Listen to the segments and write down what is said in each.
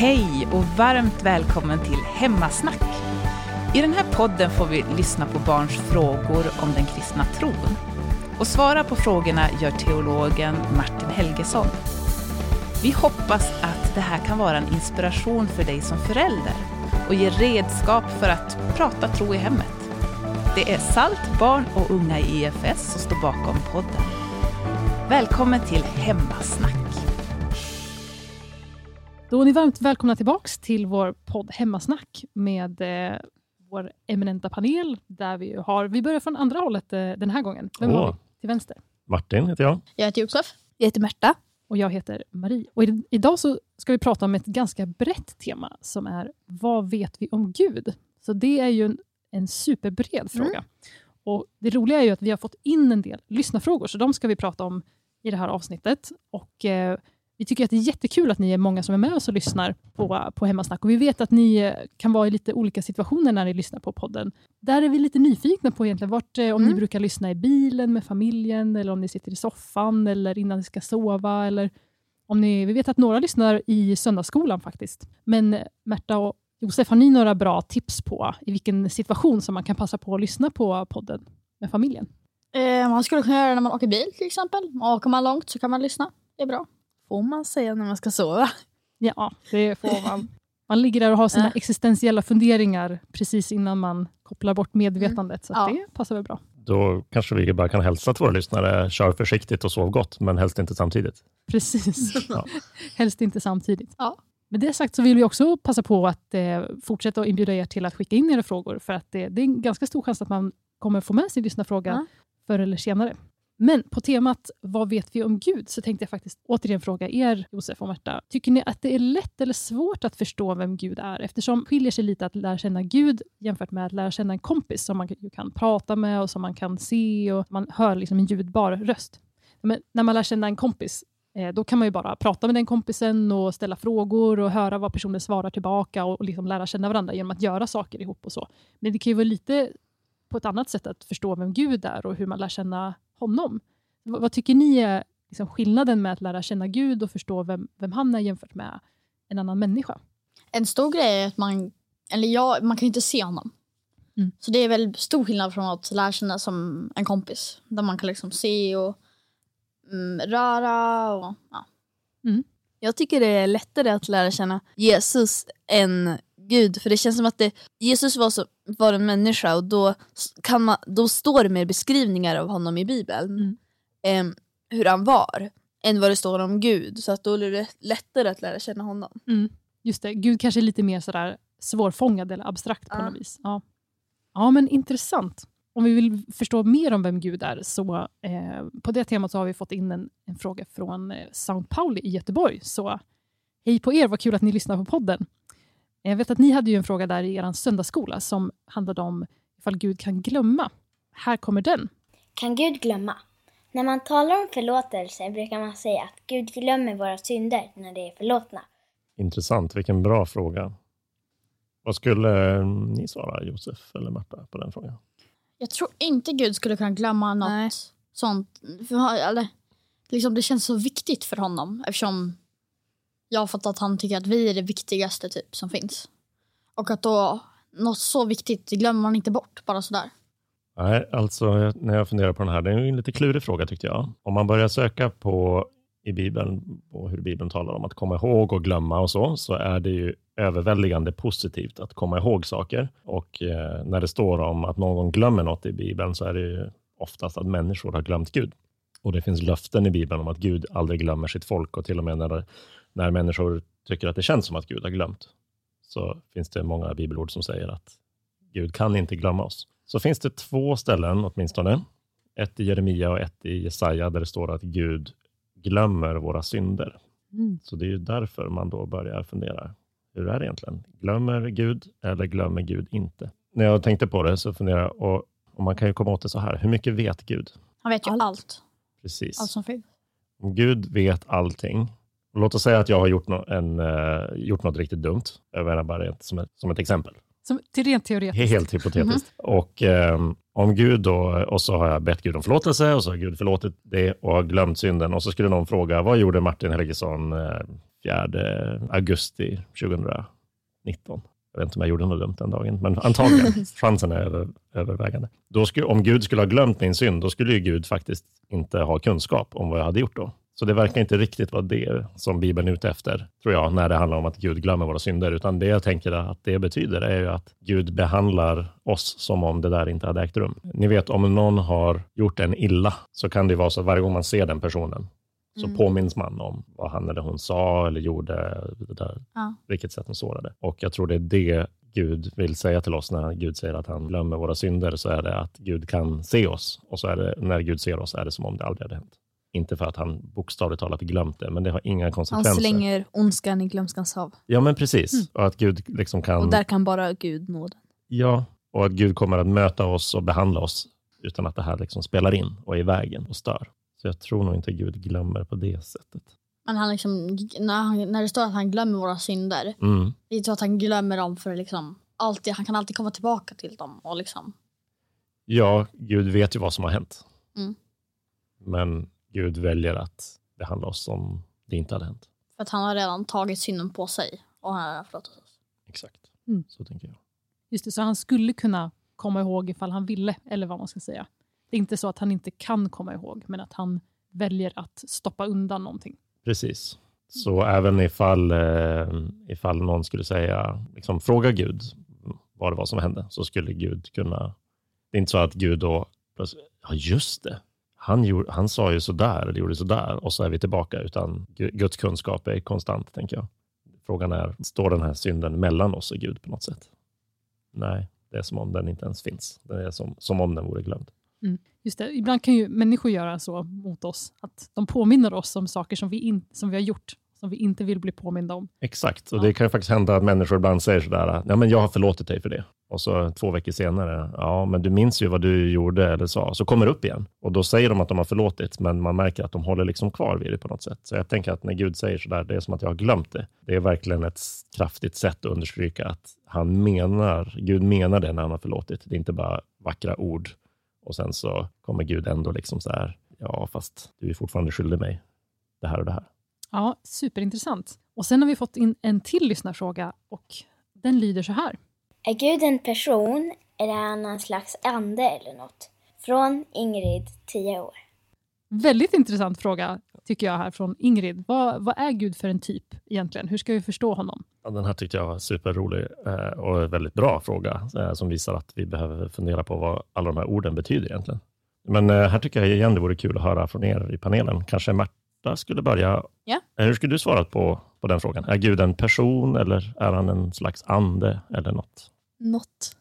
Hej och varmt välkommen till Hemmasnack. I den här podden får vi lyssna på barns frågor om den kristna tron. Och svara på frågorna gör teologen Martin Helgesson. Vi hoppas att det här kan vara en inspiration för dig som förälder och ge redskap för att prata tro i hemmet. Det är SALT, barn och unga i EFS som står bakom podden. Välkommen till Hemmasnack. Då är ni varmt välkomna tillbaks till vår podd Hemmasnack med eh, vår eminenta panel. Där vi, har, vi börjar från andra hållet eh, den här gången. Vem har vi till vänster? Martin heter jag. Jag heter Josef. Jag heter Märta. Och jag heter Marie. Och i, idag så ska vi prata om ett ganska brett tema som är Vad vet vi om Gud? Så det är ju en, en superbred fråga. Och Det roliga är ju att vi har fått in en del lyssnarfrågor, så de ska vi prata om i det här avsnittet. Och eh, Vi tycker att det är jättekul att ni är många som är med oss och lyssnar på, på Hemmasnack. Och vi vet att ni eh, kan vara i lite olika situationer när ni lyssnar på podden. Där är vi lite nyfikna på egentligen vart, eh, om ni Mm. brukar lyssna i bilen med familjen, eller om ni sitter i soffan, eller innan ni ska sova, eller om ni, vi vet att några lyssnar i söndagsskolan faktiskt. Men eh, Märta och Josef, har ni några bra tips på i vilken situation som man kan passa på att lyssna på podden med familjen? Eh, man skulle kunna göra det när man åker bil till exempel. Åker man långt så kan man lyssna. Det är bra. Får man säga när man ska sova? Ja, det får man. Man ligger där och har sina Ja. existentiella funderingar precis innan man kopplar bort medvetandet. Så Ja. det passar väl bra. Då kanske vi bara kan hälsa till våra lyssnare, kör försiktigt och sov gott, men helst inte samtidigt. Precis. Ja. Helst inte samtidigt. Ja. Med det sagt så vill vi också passa på att eh, fortsätta att inbjuda er till att skicka in era frågor. För att det, det är en ganska stor chans att man kommer få med sin lyssnarfråga Ja. förr eller senare. Men på temat Vad vet vi om Gud? så tänkte jag faktiskt återigen fråga er, Josef och Märta. Tycker ni att det är lätt eller svårt att förstå vem Gud är? Eftersom det skiljer sig lite att lära känna Gud jämfört med att lära känna en kompis som man kan prata med och som man kan se och man hör liksom en ljudbar röst. Men när man lär känna en kompis eh, Då kan man ju bara prata med den kompisen och ställa frågor och höra vad personen svarar tillbaka och, och liksom lära känna varandra genom att göra saker ihop och så. Men det kan ju vara lite på ett annat sätt att förstå vem Gud är och hur man lär känna honom. V- vad tycker ni är liksom skillnaden med att lära känna Gud och förstå vem, vem han är jämfört med en annan människa? En stor grej är att man, eller ja, man kan ju inte se honom. Mm. Så det är väl stor skillnad från att lära känna som en kompis. Där man kan liksom se och mm, röra och ja. Jag tycker det är lättare att lära känna Jesus än Gud. För det känns som att det, Jesus var, så, var en människa och då, kan man, då står det mer beskrivningar av honom i Bibeln. Mm. em, hur han var. Än vad det står om Gud. Så att då är det lättare att lära känna honom. Just det, Gud kanske är lite mer sådär svårfångad eller abstrakt på Ja. något vis. Ja. ja, men intressant. Om vi vill förstå mer om vem Gud är, så eh, på det temat så har vi fått in en, en fråga från eh, St. Pauli i Göteborg. Så hej på er, vad kul att ni lyssnar på podden. Jag vet att ni hade ju en fråga där i er söndagsskola som handlade om ifall Gud kan glömma. Här kommer den. Kan Gud glömma? När man talar om förlåtelse brukar man säga att Gud glömmer våra synder när de är förlåtna. Intressant, vilken bra fråga. Vad skulle eh, ni svara, Josef eller Marta, på den frågan? Jag tror inte Gud skulle kunna glömma något Nej. sånt. För, eller, liksom, det känns så viktigt för honom eftersom jag har fått att han tycker att vi är det viktigaste typ som finns. Och att då något så viktigt det glömmer man inte bort bara sådär. Nej, alltså när jag funderar på den här, det är ju en lite klurig fråga tyckte jag. Om man börjar söka på i Bibeln, och hur Bibeln talar om att komma ihåg och glömma och så, så är det ju överväldigande positivt att komma ihåg saker. Och eh, när det står om att någon glömmer något i Bibeln så är det ju oftast att människor har glömt Gud. Och det finns löften i Bibeln om att Gud aldrig glömmer sitt folk och till och med när, när människor tycker att det känns som att Gud har glömt, så finns det många bibelord som säger att Gud kan inte glömma oss. Så finns det två ställen åtminstone, ett i Jeremia och ett i Jesaja, där det står att Gud glömmer våra synder. Mm. Så det är ju därför man då börjar fundera, hur är det egentligen? Glömmer Gud eller glömmer Gud inte? När jag tänkte på det så funderade jag, och, och man kan ju komma åt det så här, hur mycket vet Gud? Han vet ju allt. Allt. Allt, Precis. som finns. Om Gud vet allting, låt oss säga att jag har gjort, no en, eh, gjort något riktigt dumt, jag menar bara ett, som, ett, som ett exempel. Som, till rent teoretiskt. Helt hypotetiskt. Och ehm, om Gud då, och så har jag bett Gud om förlåtelse och så har Gud förlåtit det och har glömt synden och så skulle någon fråga, vad gjorde Martin Helgesson eh, 4 augusti 2019. Jag vet inte om jag gjorde något dumt den dagen, men antagligen. chansen är över, övervägande. Då skulle, om Gud skulle ha glömt min synd, då skulle ju Gud faktiskt inte ha kunskap om vad jag hade gjort då. Så det verkar inte riktigt vara det som Bibeln är ute efter, tror jag, när det handlar om att Gud glömmer våra synder, utan det jag tänker att det betyder är ju att Gud behandlar oss som om det där inte hade ägt rum. Ni vet, om någon har gjort en illa, så kan det vara så att varje gång man ser den personen, så Mm. påminns man om vad han eller hon sa eller gjorde, det där, Ja. vilket sätt de sårade. Och jag tror det är det Gud vill säga till oss när Gud säger att han glömmer våra synder, så är det att Gud kan se oss. Och så är det, när Gud ser oss är det som om det aldrig hade hänt. Inte för att han bokstavligt talat glömt det, men det har inga Han konsekvenser. slänger ondskan i glömskans hav. Ja, men precis. Mm. Och att Gud liksom kan... Och där kan bara Gud nå den. Ja, och att Gud kommer att möta oss och behandla oss utan att det här liksom spelar in och är i vägen och stör. Så jag tror nog inte Gud glömmer på det sättet. Men han liksom, när, han, när det står att han glömmer våra synder, Mm. det är så att han glömmer dem för liksom alltid. Han kan alltid komma tillbaka till dem. Och liksom, Ja, Gud vet ju vad som har hänt. Mm. Men Gud väljer att behandla oss som det inte hade hänt. för att han har redan tagit synden på sig och han har förlåtit oss. Exakt. Mm. Så tänker jag. Just det, så han skulle kunna komma ihåg ifall han ville, eller vad man ska säga. Det är inte så att han inte kan komma ihåg, men att han väljer att stoppa undan någonting. Precis. Så även ifall, eh, ifall någon skulle säga, liksom, fråga Gud vad det var som hände, så skulle Gud kunna... Det är inte så att Gud då, plötsligt, ja just det, han, gjorde, han sa ju sådär, eller gjorde sådär, och så är vi tillbaka, utan Gu- Guds kunskap är konstant, tänker jag. Frågan är, står den här synden mellan oss och Gud på något sätt? Nej, det är som om den inte ens finns. Det är som, som om den vore glömd. Just det, ibland kan ju människor göra så mot oss, att de påminner oss om saker som vi, in, som vi har gjort, som vi inte vill bli påminda om. Exakt, och Ja. det kan ju faktiskt hända att människor ibland säger sådär, ja men jag har förlåtit dig för det. Och så två veckor senare, ja men du minns ju vad du gjorde eller sa, så kommer det upp igen. Och då säger de att de har förlåtit, men man märker att de håller liksom kvar vid det på något sätt. Så jag tänker att när Gud säger sådär, det är som att jag har glömt det. Det är verkligen ett kraftigt sätt att understryka att han menar, Gud menar det när han har förlåtit. Det är inte bara vackra ord och sen så kommer Gud ändå liksom så här, ja fast du är fortfarande skyldig mig det här och det här. Ja, superintressant. Och sen har vi fått in en till lyssnarfråga och den lyder så här. Är Gud en person eller är han en slags ande eller något? Från Ingrid, 10 år. Väldigt intressant fråga tycker jag här från Ingrid. Vad, vad är Gud för en typ egentligen? Hur ska vi förstå honom? Ja, den här tyckte jag var superrolig eh, och en väldigt bra fråga eh, som visar att vi behöver fundera på vad alla de här orden betyder egentligen. Men eh, här tycker jag igen det vore kul att höra från er i panelen. Kanske Märta skulle börja. Ja. Eh, Hur skulle du svara på, på den frågan? Är Gud en person eller är han en slags ande eller något? Något.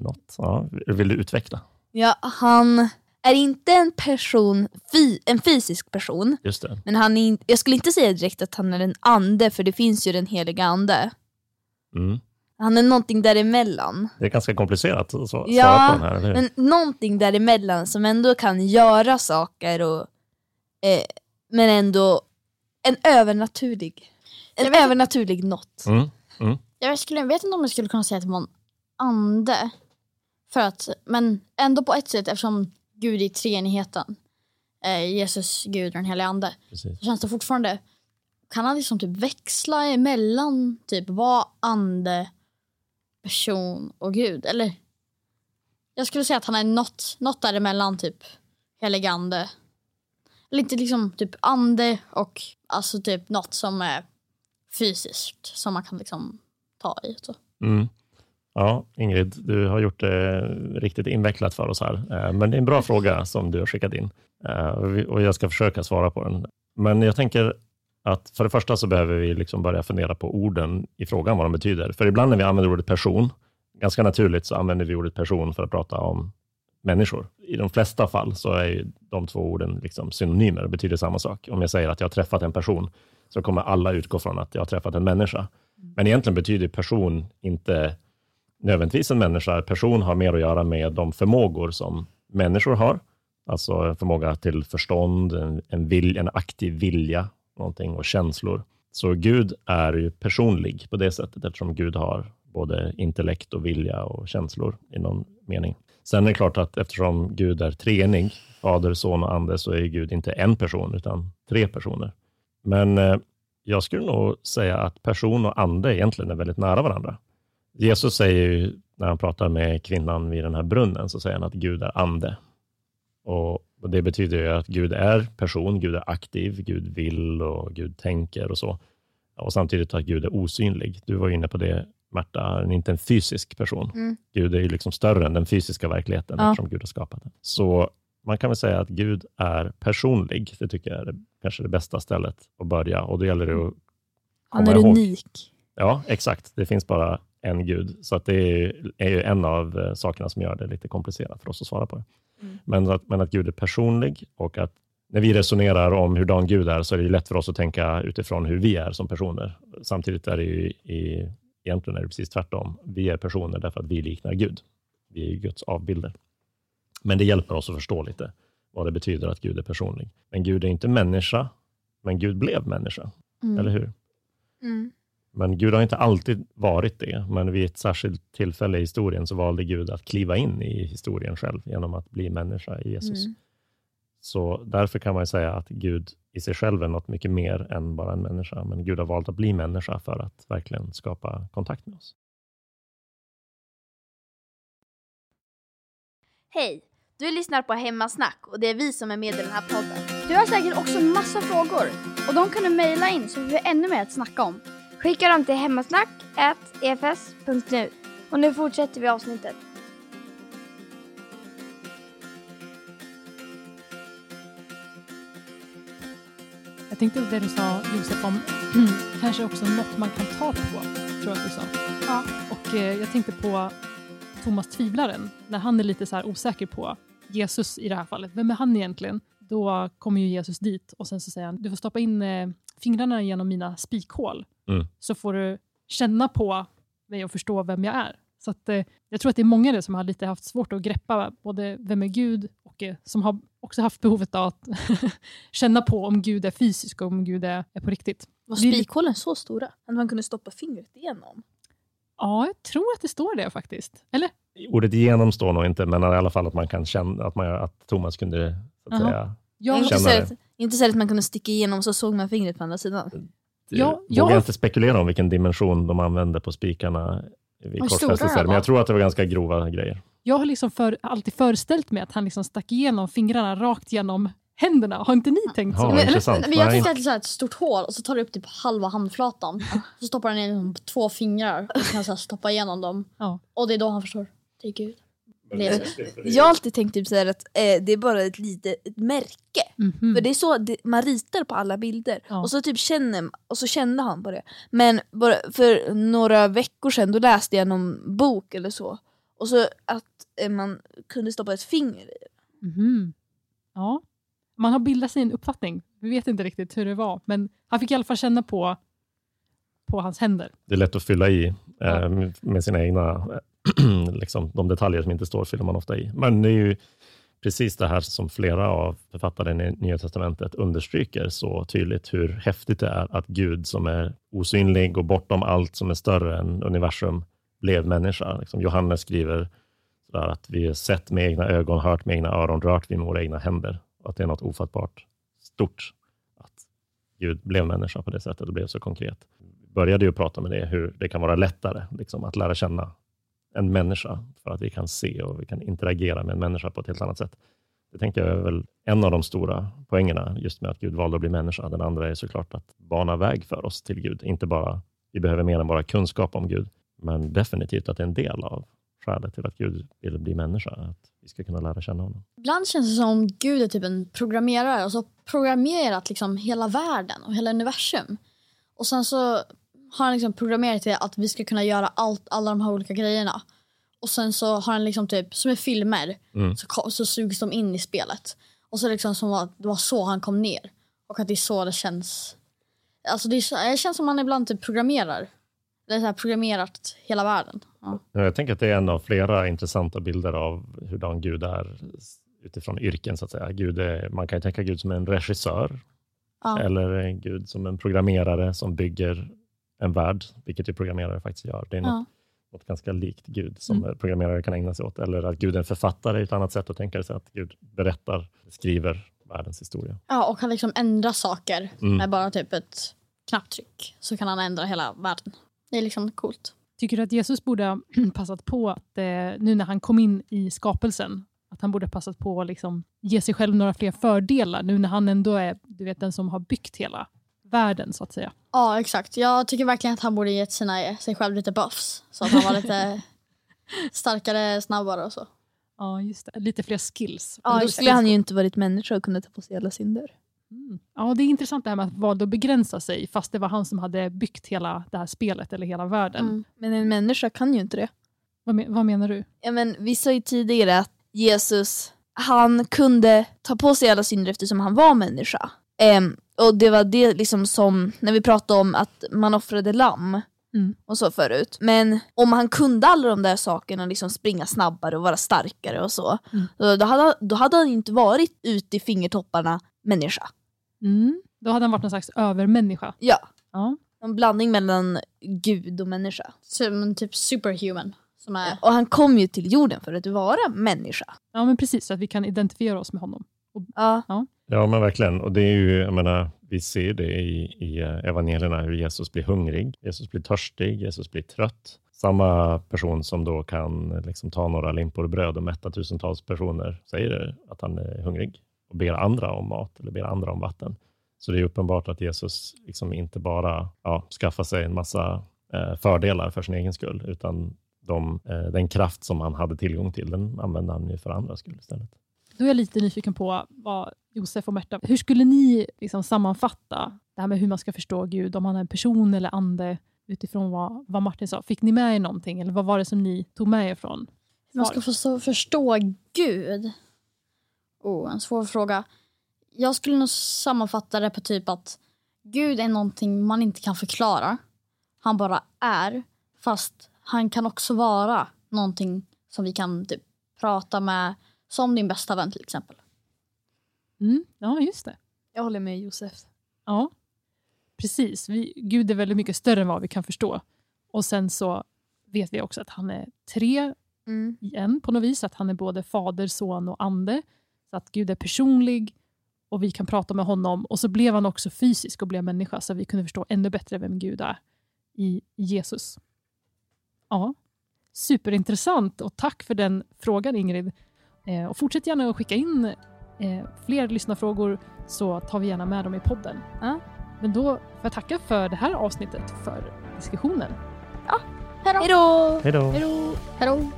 något? Ja, vill du utveckla? Ja, han är inte en person, en fysisk person, Just det. men han är, in- jag skulle inte säga direkt att han är en ande, för det finns ju den heliga ande. Mm. Han är någonting däremellan. Det är ganska komplicerat att svara Ja, på den här, eller hur? Men någonting däremellan som ändå kan göra saker och eh, men ändå en övernaturlig en Jag vet- övernaturlig något. Mm. Jag skulle, vet inte om jag skulle kunna säga att det var en ande. För att, men ändå på ett sätt eftersom Gud är i treenigheten. Eh, Jesus, Gud och den heliga ande. Precis. Så känns det fortfarande, kan han liksom typ växla emellan typ vara ande, person och Gud? Eller? Jag skulle säga att han är något, något däremellan typ helig ande. Inte liksom typ ande och alltså typ något som är fysiskt som man kan liksom ta i. Så. Mm. Ja, Ingrid, du har gjort det riktigt invecklat för oss här. Eh, Men det är en bra fråga som du har skickat in Eh, och jag ska försöka svara på den. Men jag tänker att för det första så behöver vi liksom börja fundera på orden i frågan, vad de betyder. För ibland när vi använder ordet person, ganska naturligt så använder vi ordet person för att prata om människor. I de flesta fall så är de två orden liksom synonymer och betyder samma sak. Om jag säger att jag har träffat en person, så kommer alla utgå från att jag har träffat en människa. Men egentligen betyder person inte nödvändigtvis en människa. Person har mer att göra med de förmågor som människor har. Alltså en förmåga till förstånd, en, en, vilj, en aktiv vilja någonting och känslor. Så Gud är ju personlig på det sättet eftersom Gud har både intellekt och vilja och känslor i någon mening. Sen är det klart att eftersom Gud är treenig, Fader, Son och Ande, så är Gud inte en person utan tre personer. Men eh, Jag skulle nog säga att person och ande egentligen är väldigt nära varandra. Jesus säger ju, när han pratar med kvinnan vid den här brunnen, så säger han att Gud är ande. Och Det betyder ju att Gud är person, Gud är aktiv, Gud vill och Gud tänker och så. Och samtidigt att Gud är osynlig. Du var inne på det, Märta, han är inte en fysisk person. Mm. Gud är ju liksom större än den fysiska verkligheten, Ja. eftersom Gud har skapat den. Så man kan väl säga att Gud är personlig. Det tycker jag är det, kanske det bästa stället att börja. Och då gäller det att Han komma är ihåg. unik. Ja, exakt. Det finns bara en Gud. Så att det är, är ju en av eh, sakerna som gör det lite komplicerat för oss att svara på det. Mm. Men, att, men att Gud är personlig och att när vi resonerar om hurdan Gud är så är det lätt för oss att tänka utifrån hur vi är som personer. Samtidigt är det ju i, egentligen är det precis tvärtom. Vi är personer därför att vi liknar Gud. Vi är Guds avbilder. Men det hjälper oss att förstå lite vad det betyder att Gud är personlig. Men Gud är inte människa, men Gud blev människa. Mm. Eller hur? Mm. Men Gud har inte alltid varit det, men vid ett särskilt tillfälle i historien så valde Gud att kliva in i historien själv genom att bli människa i Jesus. Mm. Så därför kan man ju säga att Gud i sig själv är något mycket mer än bara en människa, men Gud har valt att bli människa för att verkligen skapa kontakt med oss. Hej! Du lyssnar på Hemmasnack och det är vi som är med i den här podden. Du har säkert också massa frågor och de kan du mejla in så vi får ännu mer att snacka om. Skicka dem till hemmasnack.efs.nu. Och nu fortsätter vi avsnittet. Tänkte det du sa Josef om kanske också något man kan ta på, tror jag att du sa. Ja. Och eh, jag tänkte på Thomas Tvivlaren, när han är lite så här osäker på Jesus i det här fallet. Vem är han egentligen? Då kommer ju Jesus dit och sen så säger han, du får stoppa in eh, fingrarna genom mina spikhål Mm. så får du känna på mig och förstå vem jag är. Så att, eh, jag tror att det är många där som har lite haft svårt att greppa både vem är Gud och eh, som har också haft behovet av att känna på om Gud är fysisk och om Gud är, är på riktigt. Var spikhålen så stora? Att man kunde stoppa fingret igenom? Ja, jag tror att det står det faktiskt. Eller? Ordet genom står nog inte, men i alla fall att man kan känna att, man, att Thomas kunde så att säga, Jag, inte, känner så det. att, inte så att man kunde sticka igenom så såg man fingret på andra sidan. Ja, vågar jag- jag inte spekulera om vilken dimension de använde på spikarna vid korsfästelser, men jag tror att det var ganska grova grejer. jag har liksom för, alltid föreställt mig att han liksom stack igenom fingrarna rakt genom händerna. Har inte ni tänkt så? Ja, Eller? intressant. Men jag tänkte att det är så ett stort hål och så tar du upp typ halva handflatan. Så stoppar han in två fingrar och kan så här stoppa igenom dem. Ja. Och det är då han förstår. Det är Gud. Det Jesus. Jag har alltid tänkt typ så här att eh, det är bara ett litet ett märke. Mhm. För det är så det, man ritar på alla bilder. Ja. Och så typ känner och så kände han på det. Men bara för några veckor sedan då läste jag någon bok eller så. Och så att eh, man kunde stoppa ett finger i. Mhm. Ja. Man har bildat sig en uppfattning. Vi vet inte riktigt hur det var, men han fick i alla fall känna på, på hans händer. Det är lätt att fylla i eh, med sina egna, liksom, de detaljer som inte står fyller man ofta i. Men det är ju precis det här som flera av författarna i Nya Testamentet understryker så tydligt, hur häftigt det är att Gud som är osynlig och bortom allt som är större än universum blev människa. Liksom Johannes skriver sådär att vi har sett med egna ögon, hört med egna öron, rört vid med våra egna händer. Och att det är något ofattbart stort att Gud blev människa på det sättet och blev så konkret började ju prata med det, hur det kan vara lättare liksom, att lära känna en människa, för att vi kan se och vi kan interagera med en människa på ett helt annat sätt. Det tänker jag är väl en av de stora poängerna, just med att Gud valde att bli människa. Den andra är såklart att bana väg för oss till Gud. Inte bara, vi behöver mer än bara kunskap om Gud, men definitivt att det är en del av skälet till att Gud ville bli människa, att vi ska kunna lära känna honom. Ibland känns det som Gud är typ en programmerare och så programmerat liksom hela världen och hela universum. Och sen så har han liksom programmerat till att vi ska kunna göra allt, alla de här olika grejerna. Och sen så har han liksom typ, som i filmer, Mm. så, så sugs de in i spelet. Och så det liksom som att det var så han kom ner. Och att det är så det känns. Alltså det, är det känns som man ibland typ programmerar. Det är så här programmerat hela världen. Ja. Ja, Jag tänker att det är en av flera intressanta bilder av hurdan Gud är utifrån yrken. så att säga. Gud är, man kan ju tänka Gud som en regissör Ja. eller en Gud som en programmerare som bygger en värld, vilket ju programmerare faktiskt gör. Det är något, Ja. något ganska likt Gud som programmerare kan ägna sig åt. Eller att Gud är en författare är ett annat sätt att tänka sig att Gud berättar, skriver världens historia. ja, och kan liksom ändra saker Mm. med bara typ ett knapptryck så kan han ändra hela världen. Det är liksom coolt. Tycker du att Jesus borde ha passat på att, eh, nu när han kom in i skapelsen, att han borde ha passat på att liksom ge sig själv några fler fördelar, nu när han ändå är du vet, den som har byggt hela världen, så att säga? Ja, exakt. Jag tycker verkligen att han borde gett sina, sig själv lite buffs. Så att han var lite starkare, snabbare och så. Ja, just det. Lite fler skills. Ja, Då skulle han ju inte varit människa och kunna ta på sig alla synder. Mm. Ja, det är intressant det här med att valde att begränsa sig, fast det var han som hade byggt hela det här spelet, eller hela världen. Mm. Men en människa kan ju inte det. Vad, men, vad menar du? Ja, men vi sa ju tidigare att Jesus han kunde ta på sig alla synder eftersom han var människa. Ehm, och det var det liksom som, när vi pratade om att man offrade lamm Mm. och så förut. Men om han kunde alla de där sakerna, liksom springa snabbare och vara starkare och så, Mm. då, hade, då hade han inte varit ute i fingertopparna människa. Mm. Då hade han varit någon slags övermänniska. Ja, Ja. en blandning mellan gud och människa. Som typ superhuman. Som är, Och han kom ju till jorden för att vara människa. ja, men precis, så att vi kan identifiera oss med honom. Ja. Ja, men verkligen. Och det är ju, jag menar, vi ser det i, i eh, evangelierna hur Jesus blir hungrig, Jesus blir törstig, Jesus blir trött. Samma person som då kan liksom ta några limpor bröd och mätta tusentals personer säger att han är hungrig och ber andra om mat eller ber andra om vatten. Så det är uppenbart att Jesus liksom inte bara ja, skaffar sig en massa eh, fördelar för sin egen skull, utan de, eh, den kraft som han hade tillgång till, den använde han ju för andras skull istället. Då är jag lite nyfiken på vad Josef och Märta, hur skulle ni liksom sammanfatta det här med hur man ska förstå Gud, om han är en person eller ande, utifrån vad, vad Martin sa? Fick ni med er någonting, eller vad var det som ni tog med er från? Hur man ska förstå, förstå Gud. Oh, en svår fråga. Jag skulle nog sammanfatta det på typ att Gud är någonting man inte kan förklara. Han bara är. Fast han kan också vara någonting som vi kan typ prata med. Som din bästa vän till exempel. Mm, ja, just det. Jag håller med Josef. Ja, precis. Vi, Gud är väldigt mycket större än vad vi kan förstå. Och sen så vet vi också att han är tre Mm. i en på något vis. Att han är både fader, son och ande. Så att Gud är personlig och vi kan prata med honom. Och så blev han också fysisk och blev människa så vi kunde förstå ännu bättre vem Gud är i Jesus. Ja, superintressant och tack för den frågan Ingrid. Eh, och fortsätt gärna att skicka in eh, fler lyssnarfrågor så tar vi gärna med dem i podden. Ja. Men då får jag tacka för det här avsnittet, för diskussionen. Hej då! Hejdå! Hej då! Hej då! Hej då!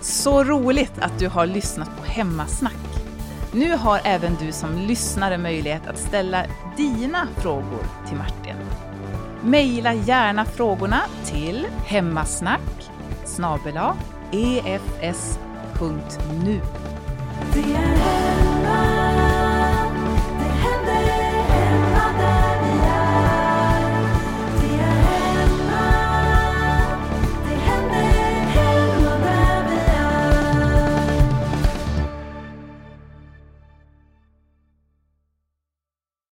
Så roligt att du har lyssnat på Hemmasnack. Nu har även du som lyssnare möjlighet att ställa dina frågor till Martin. Maila gärna frågorna till hemmasnack snabel-a efs.nu. Det är